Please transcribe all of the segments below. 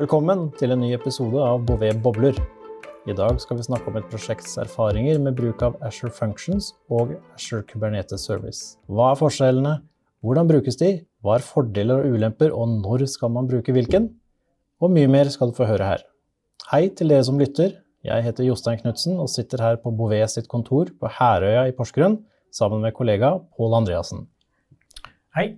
Velkommen til en ny episode av Bouvet bobler. I dag skal vi snakke om et prosjekts erfaringer med bruk av Asher Functions og Asher Kubernetes Service. Hva er forskjellene? Hvordan brukes de? Hva er fordeler og ulemper, og når skal man bruke hvilken? Og mye mer skal du få høre her. Hei til dere som lytter. Jeg heter Jostein Knutsen og sitter her på Bouvet sitt kontor på Herøya i Porsgrunn sammen med kollega Pål Andreassen. Hei.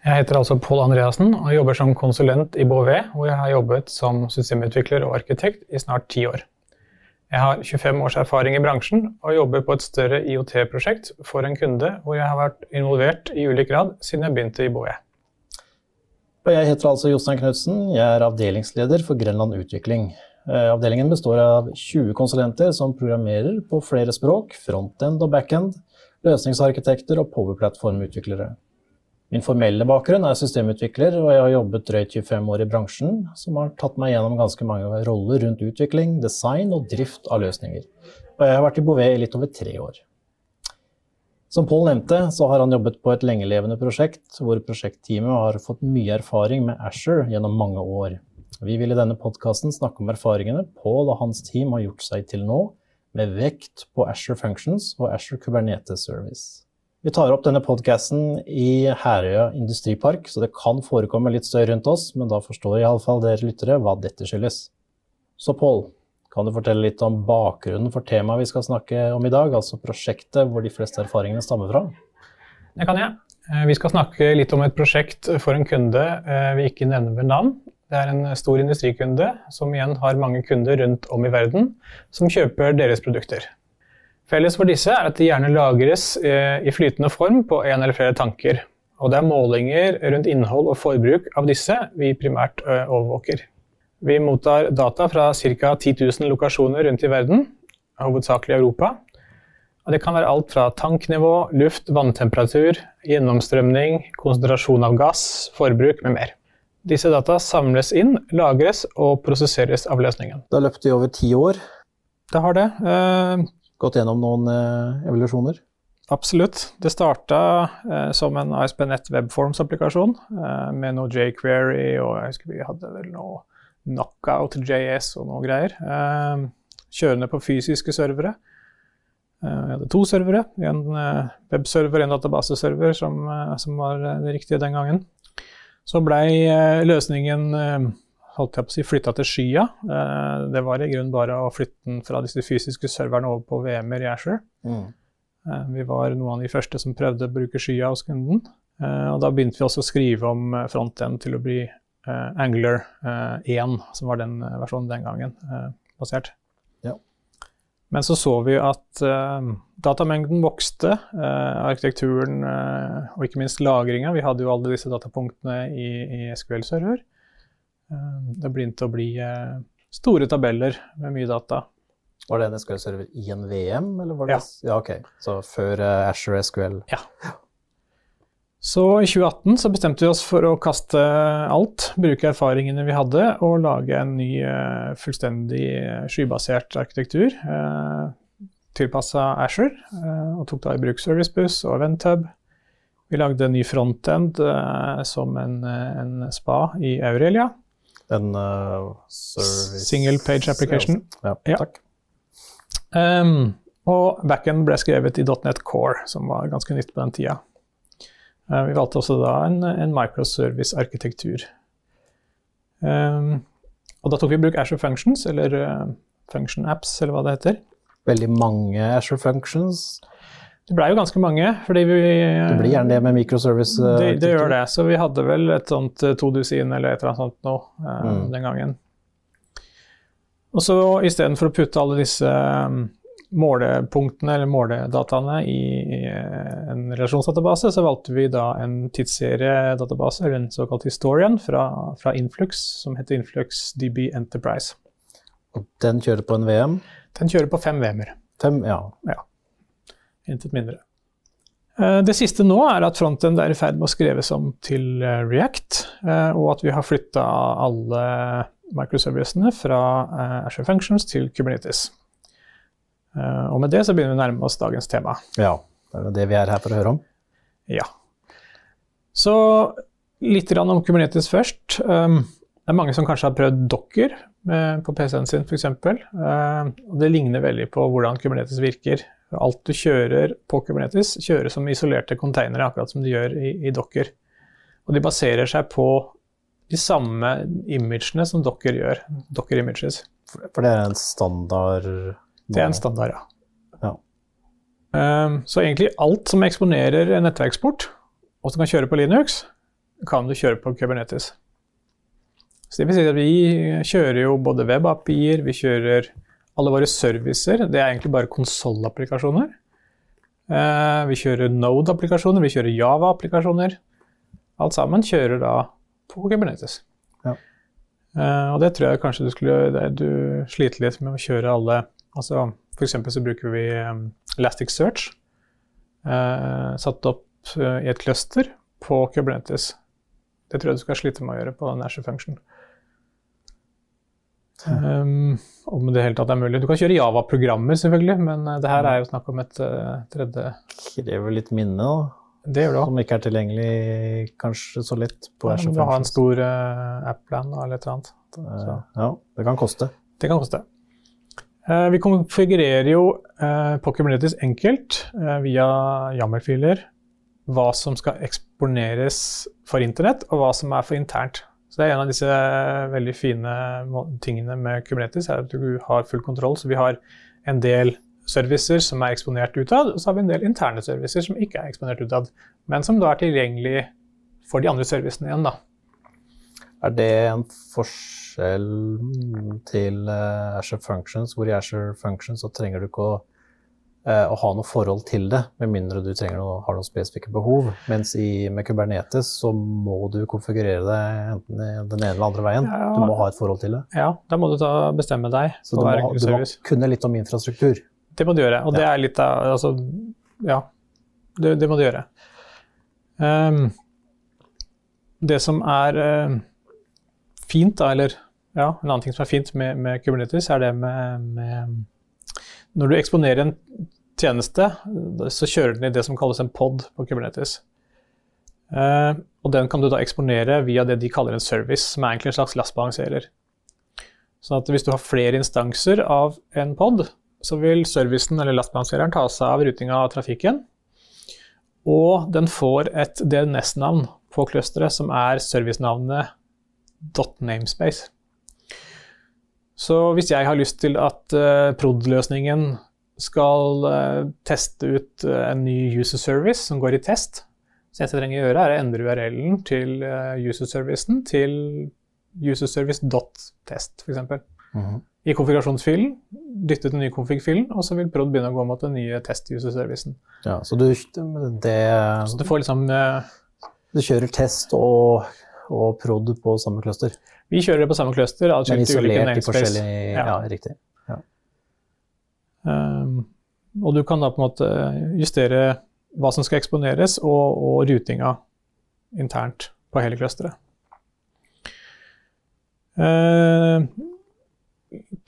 Jeg heter altså Pål Andreassen og jobber som konsulent i Beauvais, hvor jeg har jobbet som systemutvikler og arkitekt i snart ti år. Jeg har 25 års erfaring i bransjen og jobber på et større IOT-prosjekt for en kunde hvor jeg har vært involvert i ulik grad siden jeg begynte i Beauvais. Jeg heter altså Jostein Knutsen. Jeg er avdelingsleder for Grenland Utvikling. Eh, avdelingen består av 20 konsulenter som programmerer på flere språk, frontend og backend, løsningsarkitekter og powerplatformutviklere. Min formelle bakgrunn er systemutvikler, og jeg har jobbet drøyt 25 år i bransjen, som har tatt meg gjennom ganske mange roller rundt utvikling, design og drift av løsninger. Og jeg har vært i Bouvet i litt over tre år. Som Pål nevnte, så har han jobbet på et lengelevende prosjekt, hvor prosjektteamet har fått mye erfaring med Asher gjennom mange år. Vi vil i denne podkasten snakke om erfaringene Pål og hans team har gjort seg til nå, med vekt på Asher Functions og Asher Kubernetes Service. Vi tar opp denne podkasten i Herøya industripark, så det kan forekomme litt støy rundt oss, men da forstår iallfall dere lyttere hva dette skyldes. Så Pål, kan du fortelle litt om bakgrunnen for temaet vi skal snakke om i dag, altså prosjektet hvor de fleste erfaringene stammer fra? Det kan jeg. Eh, vi skal snakke litt om et prosjekt for en kunde eh, vi ikke nevner ved navn. Det er en stor industrikunde som igjen har mange kunder rundt om i verden som kjøper deres produkter. Felles for disse er at de gjerne lagres eh, i flytende form på en eller flere tanker. Og det er målinger rundt innhold og forbruk av disse vi primært eh, overvåker. Vi mottar data fra ca. 10 000 lokasjoner rundt i verden, hovedsakelig i Europa. Og det kan være alt fra tanknivå, luft, vanntemperatur, gjennomstrømning, konsentrasjon av gass, forbruk med mer. Disse data samles inn, lagres og prosesseres av løsningen. Det har løpt i over ti år? Det har det. Gått gjennom noen eh, evolusjoner? Absolutt. Det starta eh, som en ASP.NET Webforms-applikasjon eh, med noe jQuery, og jeg husker vi hadde vel noe Knockout JS og noe greier. Eh, kjørende på fysiske servere. Eh, vi hadde to servere. En eh, webserver og en databaseserver, som, som, var det riktige den gangen. Så blei løsningen holdt jeg på å si, flytta til skya. Eh, det var i grunnen bare å flytte den fra disse fysiske serverne over på VM-er i Asher. Mm. Eh, vi var noen av de første som prøvde å bruke skya hos kunden. Eh, og da begynte vi også å skrive om frontend til å bli Angler 1, som var den versjonen den gangen basert. Ja. Men så så vi at datamengden vokste, arkitekturen og ikke minst lagringa. Vi hadde jo alle disse datapunktene i, i SQL-server. Eh, det begynte å bli eh, store tabeller med mye data. Var det en SQL-server i en VM, eller var det Ja, ja ok. Så før uh, Asher SQL? Ja. Så i 2018 så bestemte vi oss for å kaste alt, bruke erfaringene vi hadde, og lage en ny fullstendig skybasert arkitektur tilpassa Asher. Og tok da i bruk ServiceBus og EventHub. Vi lagde en ny frontend som en, en, spa i Aurelia. En uh, service Single page application. Ja, ja. takk. Um, og backend ble skrevet i .NET Core, som var ganske nytt på den tida. Uh, vi valgte også da en, en microservice-arkitektur. Um, og da tok vi i bruk Azure Functions, eller uh, Function Apps, eller hva det heter. Veldig mange Azure Functions. Det blei jo ganske mange. fordi vi... Det blir gjerne det med microservice? Det, det, gjør det. Så vi hadde vel et sånt eh, to dusin eller et eller annet sånt nå eh, mm. den gangen. Og så istedenfor å putte alle disse målepunktene eller måledataene i, i en relasjonsdatabase, så valgte vi da en tidsseriedatabase, eller en såkalt historian, fra, fra Influx, som heter Influx DB Enterprise. Og den kjører på en VM? Den kjører på fem VM-er. Fem, ja. ja. Intet mindre. Eh, det siste nå er at frontend er i ferd med å skrives om til eh, React, eh, og at vi har flytta alle microservicene fra Asher Functions til Kubernetes. Og med det så begynner vi å nærme oss dagens tema. Ja, det er det vi er her for å høre om. Ja. Så litt om Kubernetes først. Det er mange som kanskje har prøvd Docker eh, på PC-en sin f.eks. Det ligner veldig på hvordan Kubernetes virker. Alt du kjører på Kubernetes, kjøres som isolerte containere, akkurat som de gjør i, i Docker. Og de baserer seg på de samme imagene som Docker gjør. Docker images. For det er en standard Det er en standard, ja. ja. Um, så egentlig alt som eksponerer nettverksport, og som kan kjøre på Linux, kan du kjøre på Kubernetes. Så det vil si at vi kjører jo både web-API-er, vi kjører alle våre servicer. Det er egentlig bare konsollapplikasjoner. Uh, vi kjører Node-applikasjoner, vi kjører Java-applikasjoner. Alt sammen kjører da på Kubernetes. Ja. Uh, og det tror jeg kanskje du skulle Du sliter litt med å kjøre alle altså eksempel så bruker vi um, Elasticsearch, uh, satt opp i et cluster på Kubernetes. Det tror jeg du skal slite med å gjøre på Nasher Function. Um, om det hele tatt er mulig. Du kan kjøre Java-programmer, selvfølgelig, men uh, det her er jo snakk om et uh, tredje Krever litt minne, da. Det gjør det. Som ikke er tilgjengelig kanskje så lett på Ja, Azure men du har en stor uh, app-plan eller et eller annet. Så. Ja, det kan koste. Det kan koste. Uh, vi konfigurerer jo uh, Kubernetes enkelt uh, via YAML-filer hva som skal eksponeres for internett, og hva som er for internt. Så det er en av disse veldig fine tingene med Kubernetes, er at du har full kontroll. Så vi har en del servicer som er eksponert utad, og så har vi en del interne servicer som ikke er eksponert utad, men som da er tilgjengelig for de andre servicene igjen. da. Er det en forskjell til eh, Azure Functions, hvor i Azure Functions så trenger du ikke å, eh, å ha noe forhold til det, med mindre du trenger noe, har noen spesifikke behov. Mens i, med Kubernetes så må du konfigurere det enten den ene eller andre veien. Ja. Du må ha et forhold til det. Ja, da må du ta, bestemme deg Så du må, ha- du må kunne litt om infrastruktur. Det må du gjøre. Og det er litt av Altså, ja. Det, det må du gjøre. Um, det som er uh, fint, da, eller ja, en annen ting som er fint med, med Kubernetes, er det med, med Når du eksponerer en tjeneste, så kjører den i det som kalles en pod på Kubernetes. Eh, og den kan du da eksponere via det de kaller en service, som er egentlig en slags lastbalanserer. Sånn at hvis du har flere instanser av en pod, så vil servicen eller lastbalansereren ta seg av rutinga av trafikken. Og den får et DNS-navn på clusteret som er servicenavnet .namespace. Så hvis jeg har lyst til at uh, prod.løsningen skal uh, teste ut uh, en ny user service som går i test, så eneste jeg trenger å gjøre, er å endre URL-en til uh, user-servicen til userservice.test, f.eks Mhm. i konfigurasjonsfilen, dytte til den nye config-filen, og så vil prod begynne å gå mot den nye test-user-servicen. Ja, så du, det, Så du får liksom du kjører test og, og prod på samme cluster, Vi kjører det på samme cluster, men isolert i forskjellig Ja. Ja, riktig. Um, og du kan da på en måte justere hva som skal eksponeres, og, og rutinga internt på hele clusteret. Uh,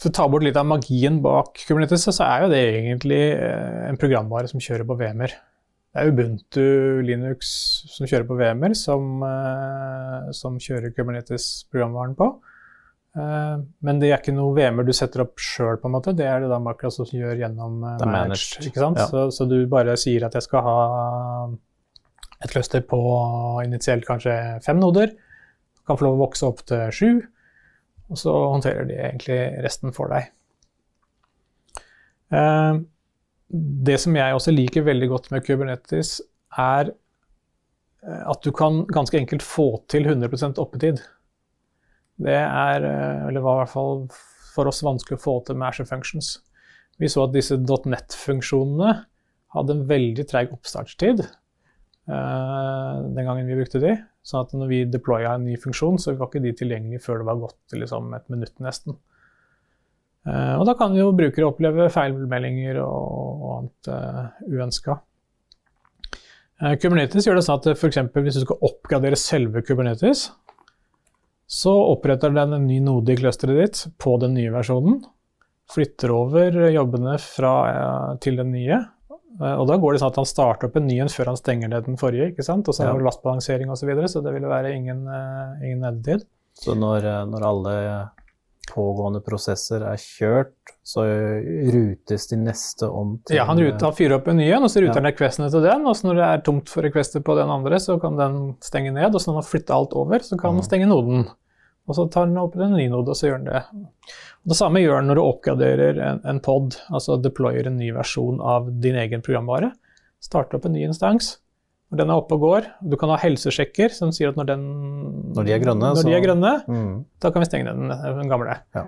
for å ta bort litt av magien bak Kubernetes, så er jo det egentlig eh, en programvare som kjører på VM-er. Det er Ubuntu Linux som kjører på VM-er, som, eh, som kjører Kubernetes-programvaren på. Eh, men det er ikke noe VM-er du setter opp sjøl, på en måte. Det er det da Microsoft gjør gjennom eh, managed. managed, Ikke sant? ja. Så, så du bare sier at jeg skal ha et cluster på initielt kanskje fem noder. Kan få lov å vokse opp til sju. Og så håndterer de egentlig resten for deg. Det som jeg også liker veldig godt med Kubernetes, er eh, at du kan ganske enkelt få til 100% oppetid. Det er, eh, eller var i hvert fall for oss vanskelig å få til med Asher Functions. Vi så at disse .net-funksjonene hadde en veldig treig oppstartstid eh, den gangen vi brukte de. Sånn at når vi deploya en ny funksjon, så var ikke de tilgjengelige før det var gått liksom et minutt nesten. Eh, og da kan jo brukere oppleve feilmeldinger og, annet uh, uønska. Eh, Kubernetes gjør det sånn at for eksempel hvis du skal oppgradere selve Kubernetes, så oppretter den en ny node i clusteret ditt på den nye versjonen. Flytter over jobbene fra, til den nye. Og da går det sånn at han starter opp en ny en før han stenger ned den forrige. ikke sant? Og så er Ja. det lastbalansering osv., så, videre, så det vil være ingen, ingen nedetid. Så når, når alle pågående prosesser er kjørt, så rutes de neste om til Ja, han, ruter, han fyrer opp en ny en, og så ruter han ja. requestene til den. Og så når det er tomt for requester på den andre, så kan den stenge ned. Og så når han har flytta alt over, så kan han mm. stenge noden. Og så tar den opp en ny node, og så gjør den det. Og det samme gjør den når du oppgraderer en, en pod, altså deployer en ny versjon av din egen programvare. Starter opp en ny instans. Når den er oppe og går, du kan ha helsesjekker som sier at når, den, når de er grønne, så, de er grønne mm. da kan vi stenge den, den gamle. Ja.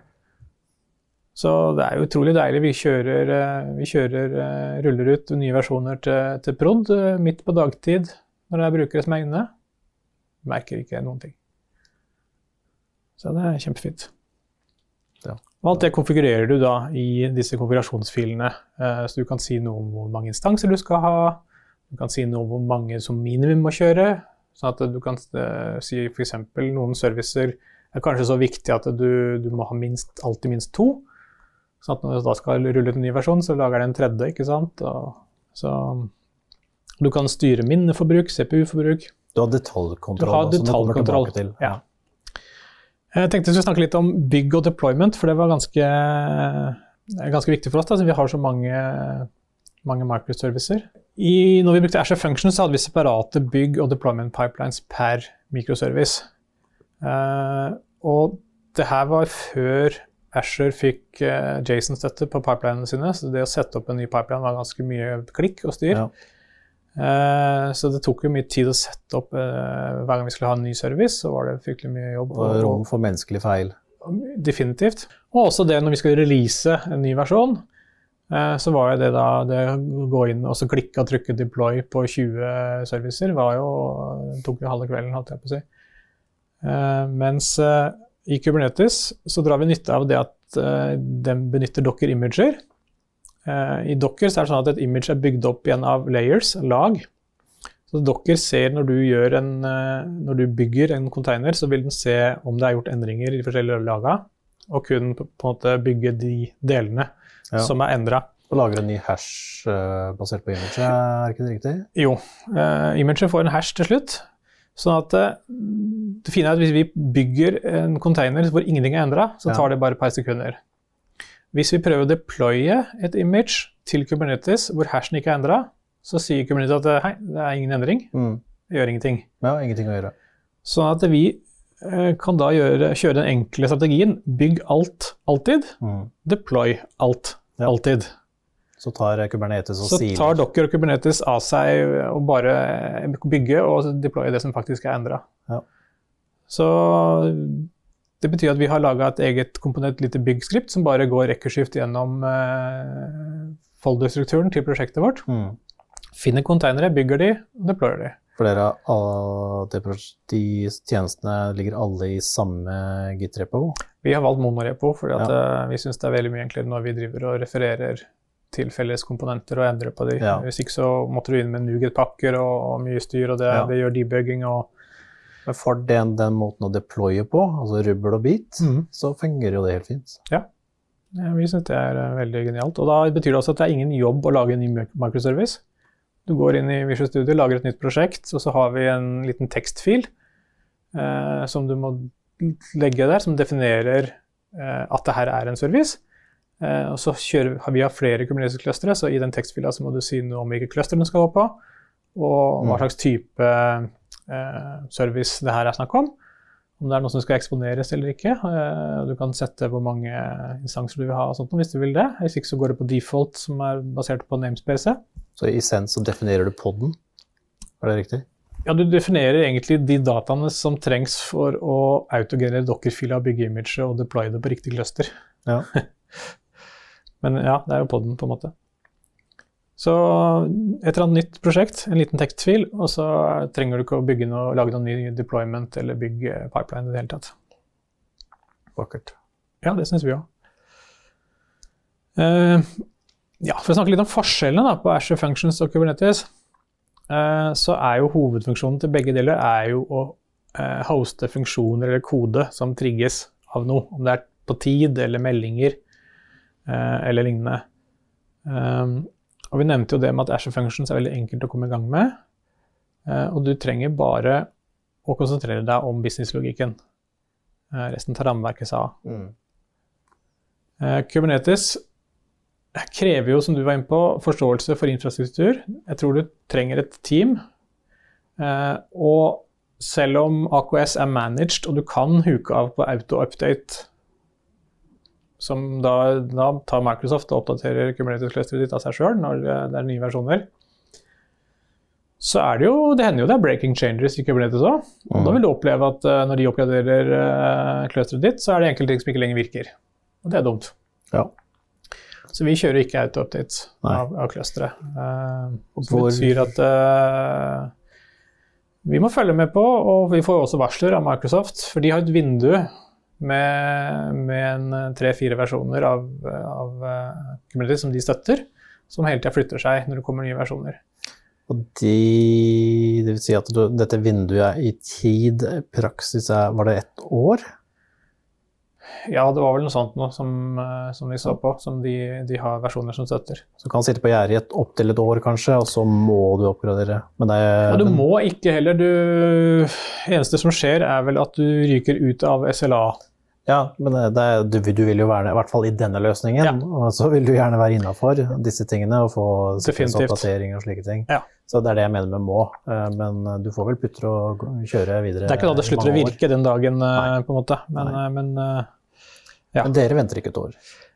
Så det er utrolig deilig. Vi kjører, eh, vi kjører eh, ruller ut nye versjoner til, til prod eh, midt på dagtid når det er brukere som er inne. Merker ikke noen ting. Så det er kjempefint. Ja. Og alt det konfigurerer du da i disse konfigurasjonsfilene. Så du kan si noe om hvor mange instanser du skal ha, du kan si noe om hvor mange som minimum må kjøre. sånn at du kan uh, si f.eks. noen servicer er kanskje så viktig at du, du må ha minst, alltid minst to. Sånn at når du da skal rulle ut en ny versjon, så lager den en tredje. ikke sant? Og, så du kan styre minneforbruk, CPU-forbruk. Du har detaljkontroll, du har detaljkontroll. til. Ja. Jeg tenkte vi skulle snakke litt om bygg og deployment, for det var ganske, ganske viktig for oss. Da, vi har så mange, mange microservicer. I, når vi brukte Asher Functions, så hadde vi separate bygg- og deployment pipelines per mikroservice. Uh, og det her var før Asher fikk uh, Jason-støtte på pipelinene sine, så det å sette opp en ny pipeline var ganske mye klikk og styr. Ja. Uh, så det tok jo mye tid å sette opp hver gang vi skulle ha en ny service. så var det fryktelig mye jobb. Og rom for menneskelig feil. Definitivt. Og også det når vi skal release en ny versjon, Eh, så var jo det da det å gå inn og så klikke og trykke 'deploy' på 20 servicer var jo, tok jo halve kvelden, holdt jeg på å si. Eh, mens eh, i Kubernetes så drar vi nytte av det at den benytter docker imager. I docker så er det sånn at et image er bygd opp igjen av layers, lag. Så docker ser når du, en, når du bygger en container, så vil den se om det er gjort endringer i de forskjellige laga, og kun på en måte bygge de delene ja. som er endra. Og lager en ny hash uh, basert på image, er ikke det riktig? Jo. Uh, imaget får en hash til slutt. Sånn at uh, det fine er at hvis vi bygger en container hvor ingenting er endra, så tar det bare et par sekunder. Hvis vi prøver å deploye et image til Kubernetes hvor hashen ikke er endra, så sier Kubernetes at hei, det er ingen endring. Mm. Gjør ingenting. Ja, ingenting å gjøre. Sånn at vi kan da gjøre, kjøre den enkle strategien bygg alt alltid, mm. deploy alt ja. alltid. Så tar Kubernetes og Så siler. tar Docker og Kubernetes av seg å bare bygge og deploye det som faktisk er endra. Ja. Så det betyr at vi har laga et eget komponent, lite byggskript, som bare går rekkeskift gjennom eh, folderstrukturen til prosjektet vårt. Mm. Finner konteinere, bygger de og deployer de. Flere av de tjenestene ligger alle i samme Git-repo? Vi har valgt monorepo fordi ja. Eh, vi syns det er veldig mye enklere når vi driver og refererer til felles komponenter og endrer på de. Ja. Hvis ikke så måtte du inn med Nuget-pakker og, og, mye styr, og det, ja. det gjør debugging og Men for den, den, måten å deploye på, altså rubbel og bit, mm. så fungerer jo det helt fint. Ja. vi syns det er eh, veldig genialt. Og da betyr det også at det er ingen jobb å lage en ny microservice. Du går inn i Visual Studio, lager et nytt prosjekt, og så har vi en liten tekstfil eh, som du må legge der, som definerer eh, at det her er en service. Eh, og så kjører, har vi har flere Kubernetes-clustere, så i den tekstfila så må du si noe om hvilke cluster den skal gå på, og hva mm. slags type eh, service det her er snakk om. Om det er noe som skal eksponeres eller ikke. Eh, du kan sette hvor mange instanser du vil ha og sånt, hvis du vil det. Hvis ikke så går det på default, som er basert på namespace. Så i essens så definerer du poden, er det riktig? Ja, du definerer egentlig de dataene som trengs for å autogenere dokkerfila, bygge image og deploye det på riktig cluster. Ja. Men ja, det er jo poden, på en måte. Så et eller annet nytt prosjekt, en liten tekstfil, og så trenger du ikke å bygge noe, lage noen ny deployment eller bygge pipeline i det hele tatt. Vakkert. Ja, det syns vi òg. Uh, ja, For å snakke litt om forskjellene da, på Asher Functions og Kubernetes, uh, så er jo hovedfunksjonen til begge deler er jo å uh, hoste funksjoner eller kode som trigges av noe. Om det er på tid eller meldinger eh, eller lignende. Um, og Vi nevnte jo det med at Asher Functions er veldig enkelt å komme i gang med. Uh, og du trenger bare å konsentrere deg om businesslogikken. Eh, resten tar rammeverket seg av. Mm. Eh, Kubernetes krever jo, som du var inne på, forståelse for infrastruktur. Jeg tror du trenger et team. Eh, og selv om AKS er managed, og du kan huke av på auto-update som da, da, tar Microsoft og oppdaterer Kubernetes-clusteret ditt av seg sjøl når det er nye versjoner, så er det jo Det hender jo det er breaking changes i Kubernetes òg. Og da vil du oppleve at uh, når de oppgraderer uh, clusteret ditt, så er det enkelte ting som ikke lenger virker. Og det er dumt. Ja. Så vi kjører ikke auto-update av, av clusteret. Uh, som betyr at uh, vi må følge med på, og vi får også varsler av Microsoft, for de har et vindu med, med en tre-fire versjoner av, av uh, Kubernetes som de støtter, som hele tida flytter seg når det kommer nye versjoner. Og de, det vil si at du, dette vinduet i tid, praksis, er, var det ett år? Ja, det var vel noe sånt noe som, eh, som vi så på, som de, de, har versjoner som støtter. Så kan sitte på gjerdet i opptil et år, kanskje, og så må du oppgradere? Men det er, ja, du må ikke heller. Du, eneste som skjer, er vel at du ryker ut av SLA. Ja, men det du, du, vil jo være i hvert fall i denne løsningen, ja. og så vil du gjerne være innafor disse tingene og få oppdateringer og slike ting. Ja. Så det er det jeg mener med må. Eh, men du får vel putre og kjøre videre. Det er ikke da det slutter å virke den dagen, eh, Nei. på en måte. Men, men ja. Men dere venter ikke et år?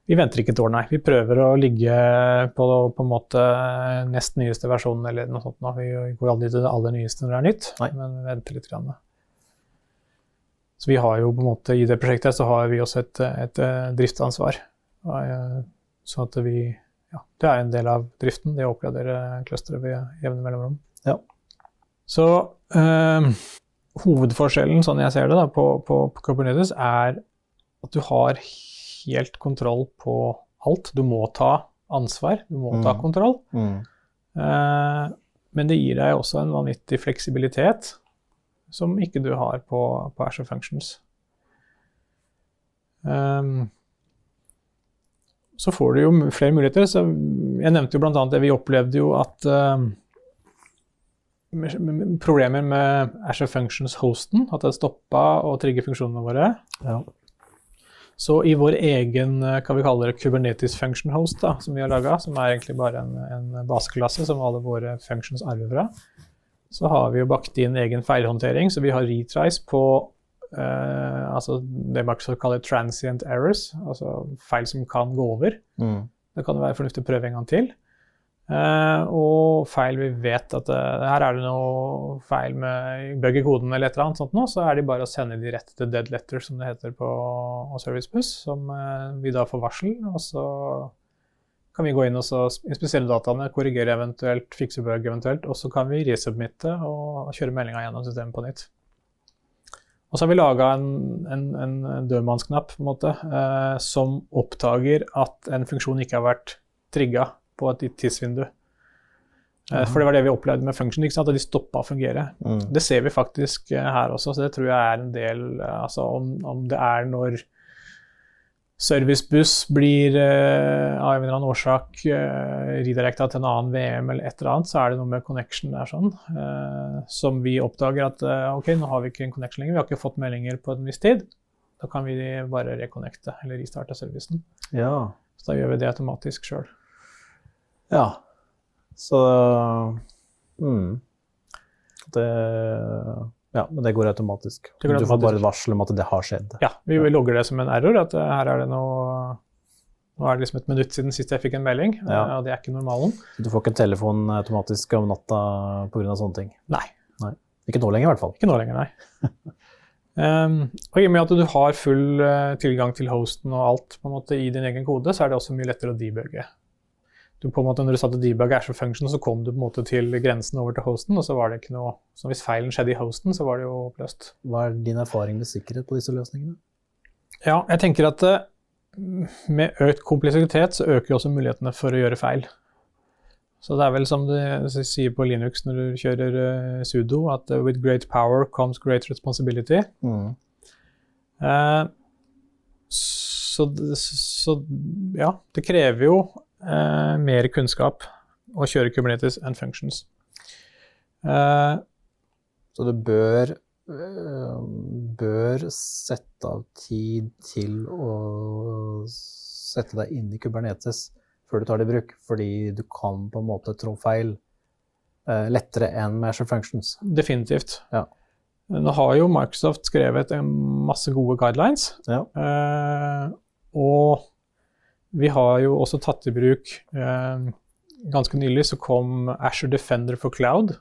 Vi venter ikke et år, nei. Vi prøver å ligge på, på en måte nest nyeste versjon eller noe sånt. Nå. Vi går aldri til det aller nyeste når det er nytt, nei. men vi venter litt. Grann. Så vi har jo på en måte i det prosjektet så har vi også et, et, et driftsansvar. Så at vi ja, det er en del av driften, det å oppgradere clusteret ved jevne mellomrom. Ja. Så øh, hovedforskjellen, sånn jeg ser det, da, på, på, på Kubernetes, er at du har helt kontroll på alt. Du må ta ansvar, du må mm. ta kontroll. Mm. Eh, men det gir deg også en vanvittig fleksibilitet som ikke du har på, på Asher Functions. Um, så får du jo flere muligheter. Så jeg nevnte jo bl.a. det vi opplevde jo at um, Problemer med Asher Functions-hosten, at det stoppa å trigge funksjonene våre. Ja. Så i vår egen kan vi kalle det, Kubernetes function host, da, som vi har laga, som er egentlig bare en, en baseklasse som alle våre functions arver fra, så har vi jo bakt inn egen feilhåndtering. Så vi har retries på eh, altså det man kaller transient errors, altså feil som kan gå over. Mm. Det kan være fornuftig å prøve en gang til. Uh, og feil vi vet at uh, her er det noe feil med bug i koden eller et eller annet sånt nå, så er det bare å sende de rett til dead letter, som det heter på ServiceBus, som uh, vi da får varsel. Og så kan vi gå inn og inspisere dataene, korrigere eventuelt, fikse bug eventuelt, og så kan vi resubmitte og kjøre meldinga gjennom systemet på nytt. Og så har vi laga en, en, en dødmannsknapp på en måte, som oppdager at en funksjon ikke har vært trigga på et tidsvindu. Mm. For det var det vi opplevde med function, at de stoppa å fungere. Mm. Det ser vi faktisk eh, her også, så det tror jeg er en del eh, altså om, om det er når servicebuss blir eh, av en eller annen årsak eh, redirekta til en annen VM eller et eller annet, så er det noe med connection der sånn, eh, som vi oppdager at ok, nå har vi ikke en connection lenger, vi har ikke fått meldinger på en viss tid. Da kan vi bare reconnecte eller restarte servicen. Ja. Så da gjør vi det automatisk sjøl. Ja. Så mm. Det Ja, men det går automatisk. Det går automatisk. Du får bare et varsel om at det har skjedd. Ja, vi logger det som en error. At eh, her er det noe nå er det liksom et minutt siden sist jeg fikk en melding, ja. og det er ikke normalen. Du får ikke en telefon automatisk om natta pga. sånne ting? Nei. nei. Ikke nå lenger, i hvert fall. Ikke nå lenger, nei. um, og I og med at du har full uh, tilgang til hosten og alt måte i din egen kode, så er det også mye lettere å debugge du på en måte, når du satte debug Azure function, så kom du på en måte til grensen over til hosten, og så var det ikke noe Så hvis feilen skjedde i hosten, så var det jo oppløst. Hva er din erfaring med sikkerhet på disse løsningene? Ja, jeg tenker at uh, med økt kompleksitet så øker jo også mulighetene for å gjøre feil. Så det er vel som de sier på Linux når du kjører uh, sudo, at uh, with great power comes great responsibility. Mm. Så, så, ja, det krever jo eh, mer kunnskap å kjøre Kubernetes enn functions. Eh, så det bør øh, bør sette av tid til å sette deg inn i Kubernetes før du tar det i bruk, fordi du kan på en måte trå feil eh, lettere enn med Azure Functions. Definitivt. Ja. Nå har jo Microsoft skrevet en masse gode guidelines, Ja. eh, og vi har jo også tatt i bruk eh, Ganske nylig så kom Asher Defender for Cloud,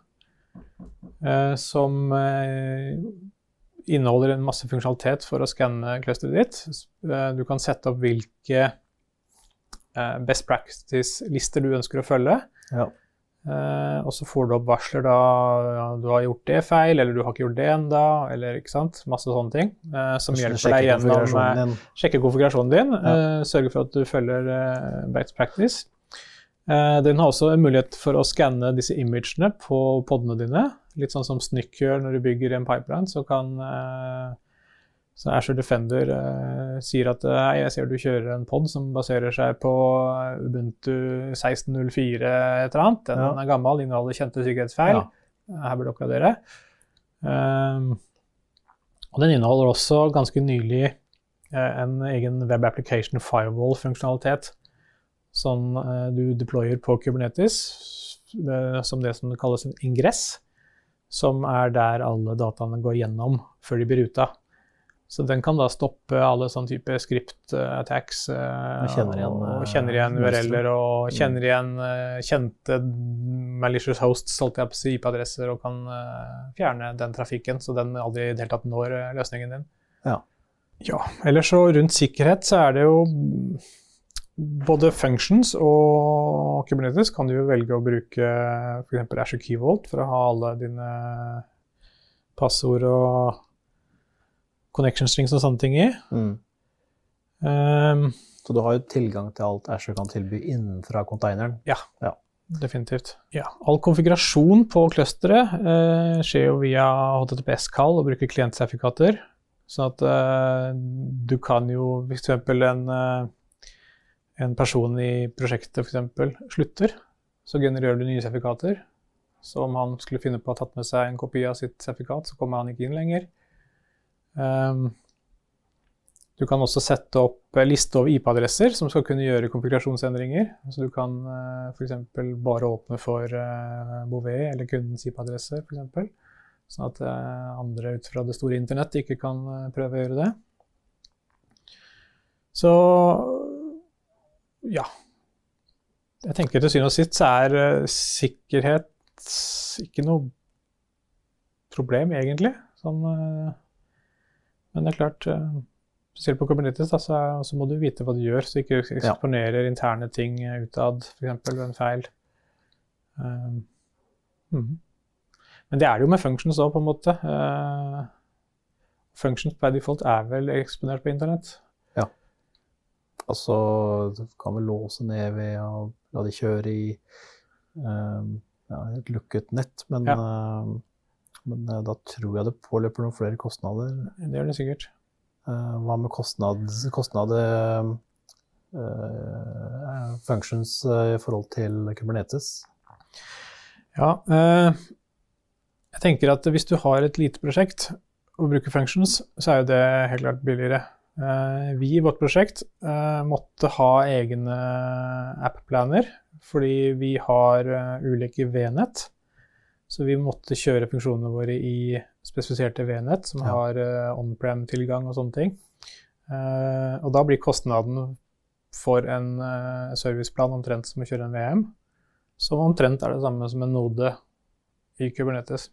eh, som eh, inneholder en masse funksjonalitet for å skanne clusteret ditt. Eh, du kan sette opp hvilke eh, best practice-lister du ønsker å følge. Ja. Eh, og så får du opp varsler da ja, du har gjort det feil, eller du har ikke gjort det ennå, eller ikke sant. Masse sånne ting uh, som hjelper deg gjennom å eh, sjekke konfigurasjonen din, Ja. sørge for at du følger eh, best practice. Den har også en mulighet for å skanne disse imagene på podene dine. Litt sånn som Snykk gjør når du bygger en pipeline, så kan så Azure Defender eh, sier at eh, hei, jeg ser du kjører en pod som baserer seg på Ubuntu 16.04 et eller annet. Den Ja. er gammel, inneholder kjente sikkerhetsfeil. Ja. Her bør du oppgradere. Um, og den inneholder også ganske nylig eh, en egen Web Application Firewall-funksjonalitet som eh, du deployer på Kubernetes, eh, som det som kalles en ingress, som er der alle dataene går gjennom før de blir ruta. Så den kan da stoppe alle sånne type script-attacks. Og kjenner igjen, og eh, kjenner igjen. URL-er og Mm. kjenner igjen eh, kjente malicious hosts, holdt jeg på å si, IP-adresser, og kan fjerne den trafikken, så den aldri i det hele tatt når løsningen din. Ja. Ja, ellers så rundt sikkerhet så er det jo både functions og Kubernetes kan du jo velge å bruke f.eks. Azure Key Vault for å ha alle dine passord og connection strings og sånne ting i. Mm. Um, Så du har jo tilgang til alt Azure kan tilby innenfra containeren. Ja, definitivt. Ja, all konfigurasjon på clusteret eh, skjer jo via HTTPS-kall og bruker klientsertifikater. Sånn at eh, du kan jo f.eks. en eh, en person i prosjektet for eksempel slutter, så genererer du nye sertifikater. Så om han skulle finne på å ha tatt med seg en kopi av sitt sertifikat, så kommer han ikke inn lenger. Ehm, du kan også sette opp eh, liste over IP-adresser som skal kunne gjøre konfigurasjonsendringer. Så du kan uh, f.eks. bare åpne for uh, Bouvet eller kundens IP-adresser, f.eks. Sånn at eh, andre ut fra det store internett ikke kan eh, prøve å gjøre det. Så ja. Jeg tenker til syvende og sist så er eh, sikkerhet ikke noe problem, egentlig. Sånn, eh, men det er klart eh, Spesielt på Kubernetes da, så, så må du vite hva du gjør, så du ikke eksponerer interne ting eh, utad, f.eks. ved en feil. Um, mm. Men det er det jo med functions òg, på en måte. Uh, functions by default er vel eksponert på internett. Ja. Altså, du kan vel låse ned ved å la de kjøre i um, ja, et lukket nett, men, ehm, men eh, da tror jeg det påløper noen flere kostnader. Det gjør det sikkert. Eh, hva med kostnads, kostnader uh, functions i forhold til Kubernetes? Ja, uh, jeg tenker at hvis du har et lite prosjekt og bruker functions, så er jo det helt klart billigere. Vi i vårt prosjekt måtte ha egne app-planer, fordi vi har ulike V-nett. Så vi måtte kjøre funksjonene våre i spesifiserte V-nett som Ja. har uh, on-prem-tilgang og sånne ting. Uh, og da blir kostnaden for en uh, serviceplan omtrent som å kjøre en VM, som omtrent er det samme som en node i Kubernetes.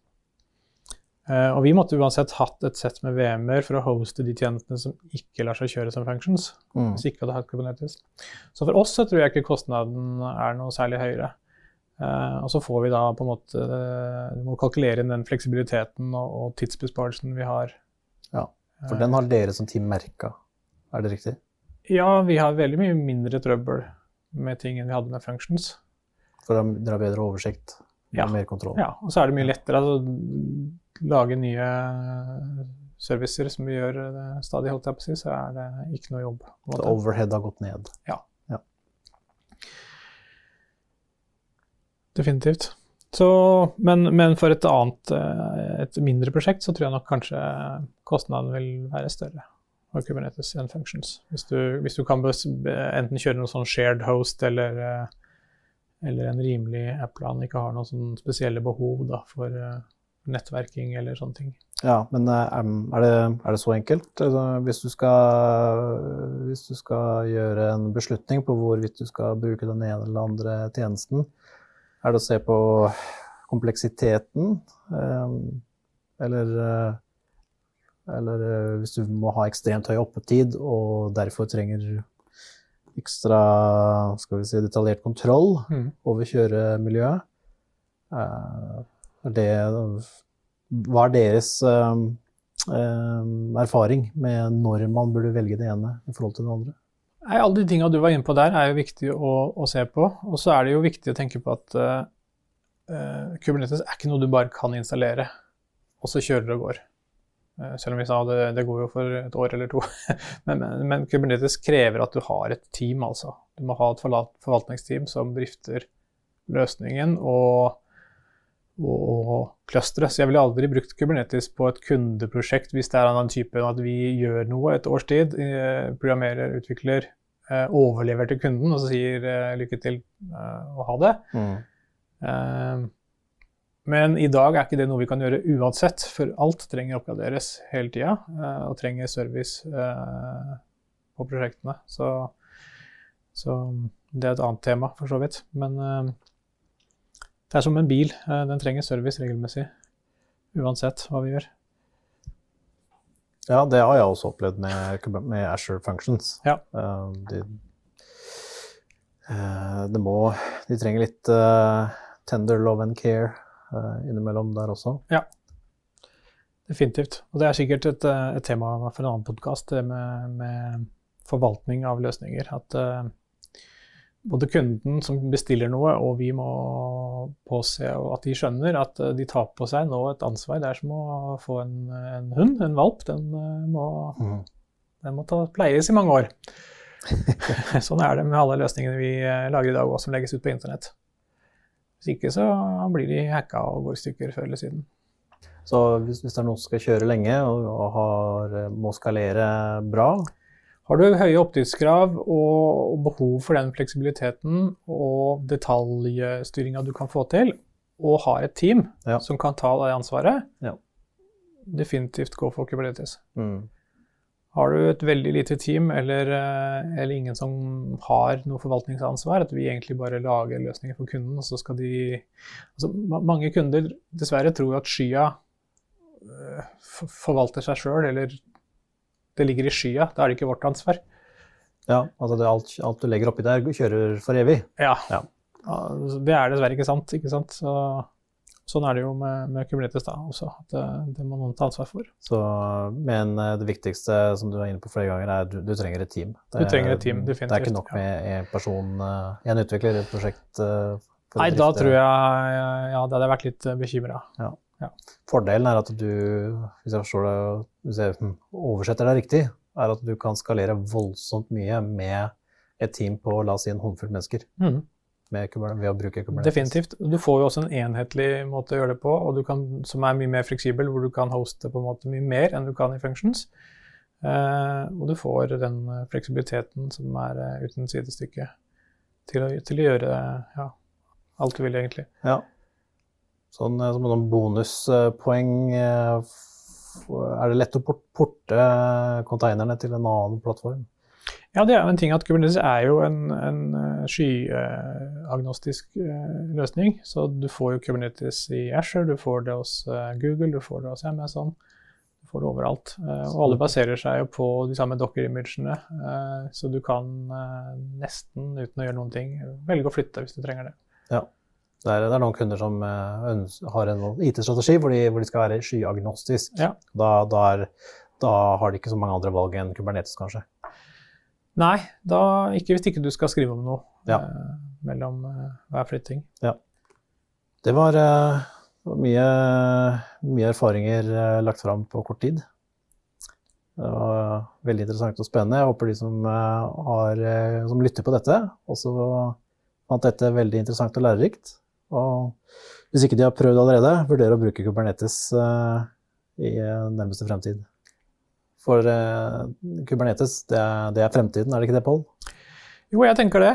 Eh, og vi måtte uansett hatt et sett med VM-er for å hoste de tjenestene som ikke lar seg kjøre som functions. Mm. Hvis ikke hadde hatt Kubernetes. Så for oss så tror jeg ikke kostnaden er noe særlig høyere. Eh, og så får vi da på en måte eh, Du må kalkulere inn den fleksibiliteten og, og tidsbesparelsen vi har. Ja, For den har dere som team merka, er det riktig? Ja, vi har veldig mye mindre trøbbel med ting enn vi hadde med functions. For dere har bedre oversikt Ja. mer kontroll? Ja, og så er det mye lettere å lage nye servicer som vi gjør stadig, holdt jeg på å si, så er det ikke noe jobb. overhead har gått ned? Definitivt. Så, men, men, for et annet, et mindre prosjekt, så tror jeg nok kanskje kostnaden vil være større av Kubernetes enn functions. Hvis du, hvis du kan enten kjøre noe sånn shared host eller, eller en rimelig app-plan, ikke har noen sånn spesielle behov da, for nettverking eller sånne ting. Ja, men eh, er det, er det så enkelt? Altså, hvis, du skal, hvis, du skal, gjøre en beslutning på hvorvidt du skal bruke den ene eller andre tjenesten, er det å se på kompleksiteten? Eh, eller, eh, eller hvis du må ha ekstremt høy oppetid og derfor trenger ekstra skal vi si, detaljert kontroll mm. over kjøremiljøet. Det, hva er deres erfaring med når man burde velge det ene i forhold til det andre? Nei, alle de tinga du var inne på der, er jo viktig å, å se på. Og så er det jo viktig å tenke på at uh, Kubernetes er ikke noe du bare kan installere, og så kjører det og går. selv om vi sa det, det går jo for et år eller to. men, men, men, Kubernetes krever at du har et team, altså. Du må ha et forvaltningsteam som drifter løsningen. og og clustre. Så jeg ville aldri brukt Kubernetes på et kundeprosjekt hvis det er av den typen at vi gjør noe et års tid, eh, programmerer, utvikler, eh, overlever til kunden og så sier eh, lykke til og ha det. Mm. Men i dag er ikke det noe vi kan gjøre uansett, for alt trenger oppgraderes hele tida og trenger service på prosjektene. Så, så det er et annet tema, for så vidt. Men det er som en bil. Eh, den trenger service regelmessig. Uansett hva vi gjør. Ja, det har jeg også opplevd med, med Asher Functions. Ja. De, de, uh, må De trenger litt tender love and care innimellom der også. Ja, definitivt. Og det er sikkert et, et tema for en annen podkast, det med, med, forvaltning av løsninger. At både kunden som bestiller noe, og vi må påse at de skjønner at eh, de tar på seg nå et ansvar. Det er som å få en, en hund, en valp. Den eh, må, mm. den må ta, pleies i mange år. sånn er det med alle løsningene vi eh, lager i dag, og som legges ut på internett. Hvis ikke så blir de hacka og går i stykker før eller siden. Så hvis, hvis det er noen som skal kjøre lenge og, og har, må skalere bra, har du høye oppdriftskrav og behov for den fleksibiliteten og detaljstyringa du kan få til, og har et team ja. som kan ta det ansvaret, ja. definitivt gå for Kubernetes. Mm. Har du et veldig lite team eller, eh, eller, ingen som har noe forvaltningsansvar, at vi egentlig bare lager løsninger for kunden, og så skal de altså, Mange kunder dessverre tror at skya eh, forvalter seg sjøl, eller det ligger i skya. Da er det ikke vårt ansvar. Ja, altså det, alt, alt, du legger oppi der, kjører for evig? Ja. ja. Det er dessverre ikke sant. ikke sant? Så, sånn er det jo med, med Kubernetes da også. at det, det, må noen ta ansvar for. Så, men eh, det viktigste som du er inne på flere ganger, er at du, du trenger et team. Det, du trenger et team, definitivt. Det er ikke nok med en person, eh, en utvikler, et prosjekt? Eh, Nei, da tror jeg ja, det hadde jeg vært litt bekymra. Ja. Ja. Fordelen er at du, hvis jeg forstår det, hvis jeg oversetter det riktig, er at du kan skalere voldsomt mye med et team på la oss si en håndfull mennesker. Mm. ved å bruke Kubernetes. Definitivt. Du får jo også en enhetlig måte å gjøre det på, kan, som er mye mer fleksibel, hvor du kan hoste på en måte mye mer enn du kan i Functions. Eh, og du får den fleksibiliteten som er uh, uten sidestykke til å, til å gjøre ja, alt du vil, egentlig. Ja. Sånn, eh, som noen bonuspoeng eh, Er det lett å porte konteinerne til en annen plattform? Ja, det er jo en ting at Kubernetes er jo en, en eh, skyagnostisk løsning. Så du får jo Kubernetes i Asher, du får det hos Google, du får det hos Amazon. Du får det overalt. Og alle baserer seg jo på de samme docker-imagene. Så du kan nesten, uten å gjøre noen ting, velge å flytte hvis du trenger det. Ja. Det er, det er, noen kunder som uh, har en IT-strategi hvor, hvor, de skal være skyagnostisk. Ja. Da, da, er, da, har de ikke så mange andre valg enn Kubernetes, kanskje. Nei, da, ikke hvis ikke du skal skrive om noe ja. eh, mellom eh, hver flytting. Ja. Det var mye, mye, erfaringer lagt fram på kort tid. Det var veldig interessant og spennende. Jeg håper de som, har, som lytter på dette, også fant dette veldig interessant og lærerikt. Og hvis ikke de har prøvd allerede, vurder å bruke Kubernetes uh, i nærmeste fremtid. For uh, Kubernetes, det er, det er, fremtiden, er det ikke det, Pål? Jo, jeg tenker det.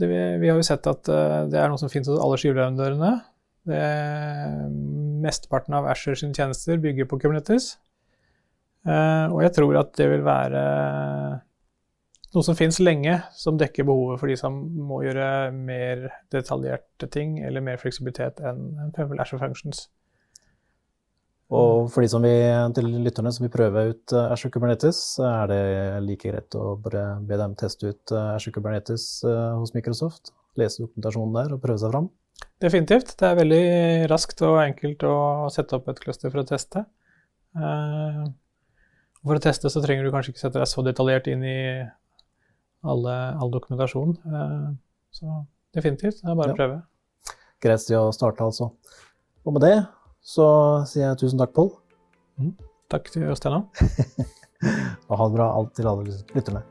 Det vi, vi, har jo sett at det er noe som finnes hos alle skyleverandørene. Mesteparten av Asher sine tjenester bygger på Kubernetes. og jeg tror at det vil være noe som finnes lenge, som dekker behovet for de som må gjøre mer detaljerte ting eller mer fleksibilitet enn Azure Functions. Og for de som vi, til lytterne som vil prøve ut Azure Kubernetes, er det like greit å bare be dem teste ut Azure Kubernetes eh, hos Microsoft? Lese dokumentasjonen der og prøve seg fram? Definitivt. Det er veldig raskt og enkelt å sette opp et cluster for å teste. For å teste så trenger du kanskje ikke sette deg så detaljert inn i alle, all dokumentasjon. Så definitivt, det er bare å prøve. Greit sted å starte, altså. Og med det så sier jeg tusen takk, Pål. Mm. Takk til Øystein òg. og ha det bra alt til alle lytterne.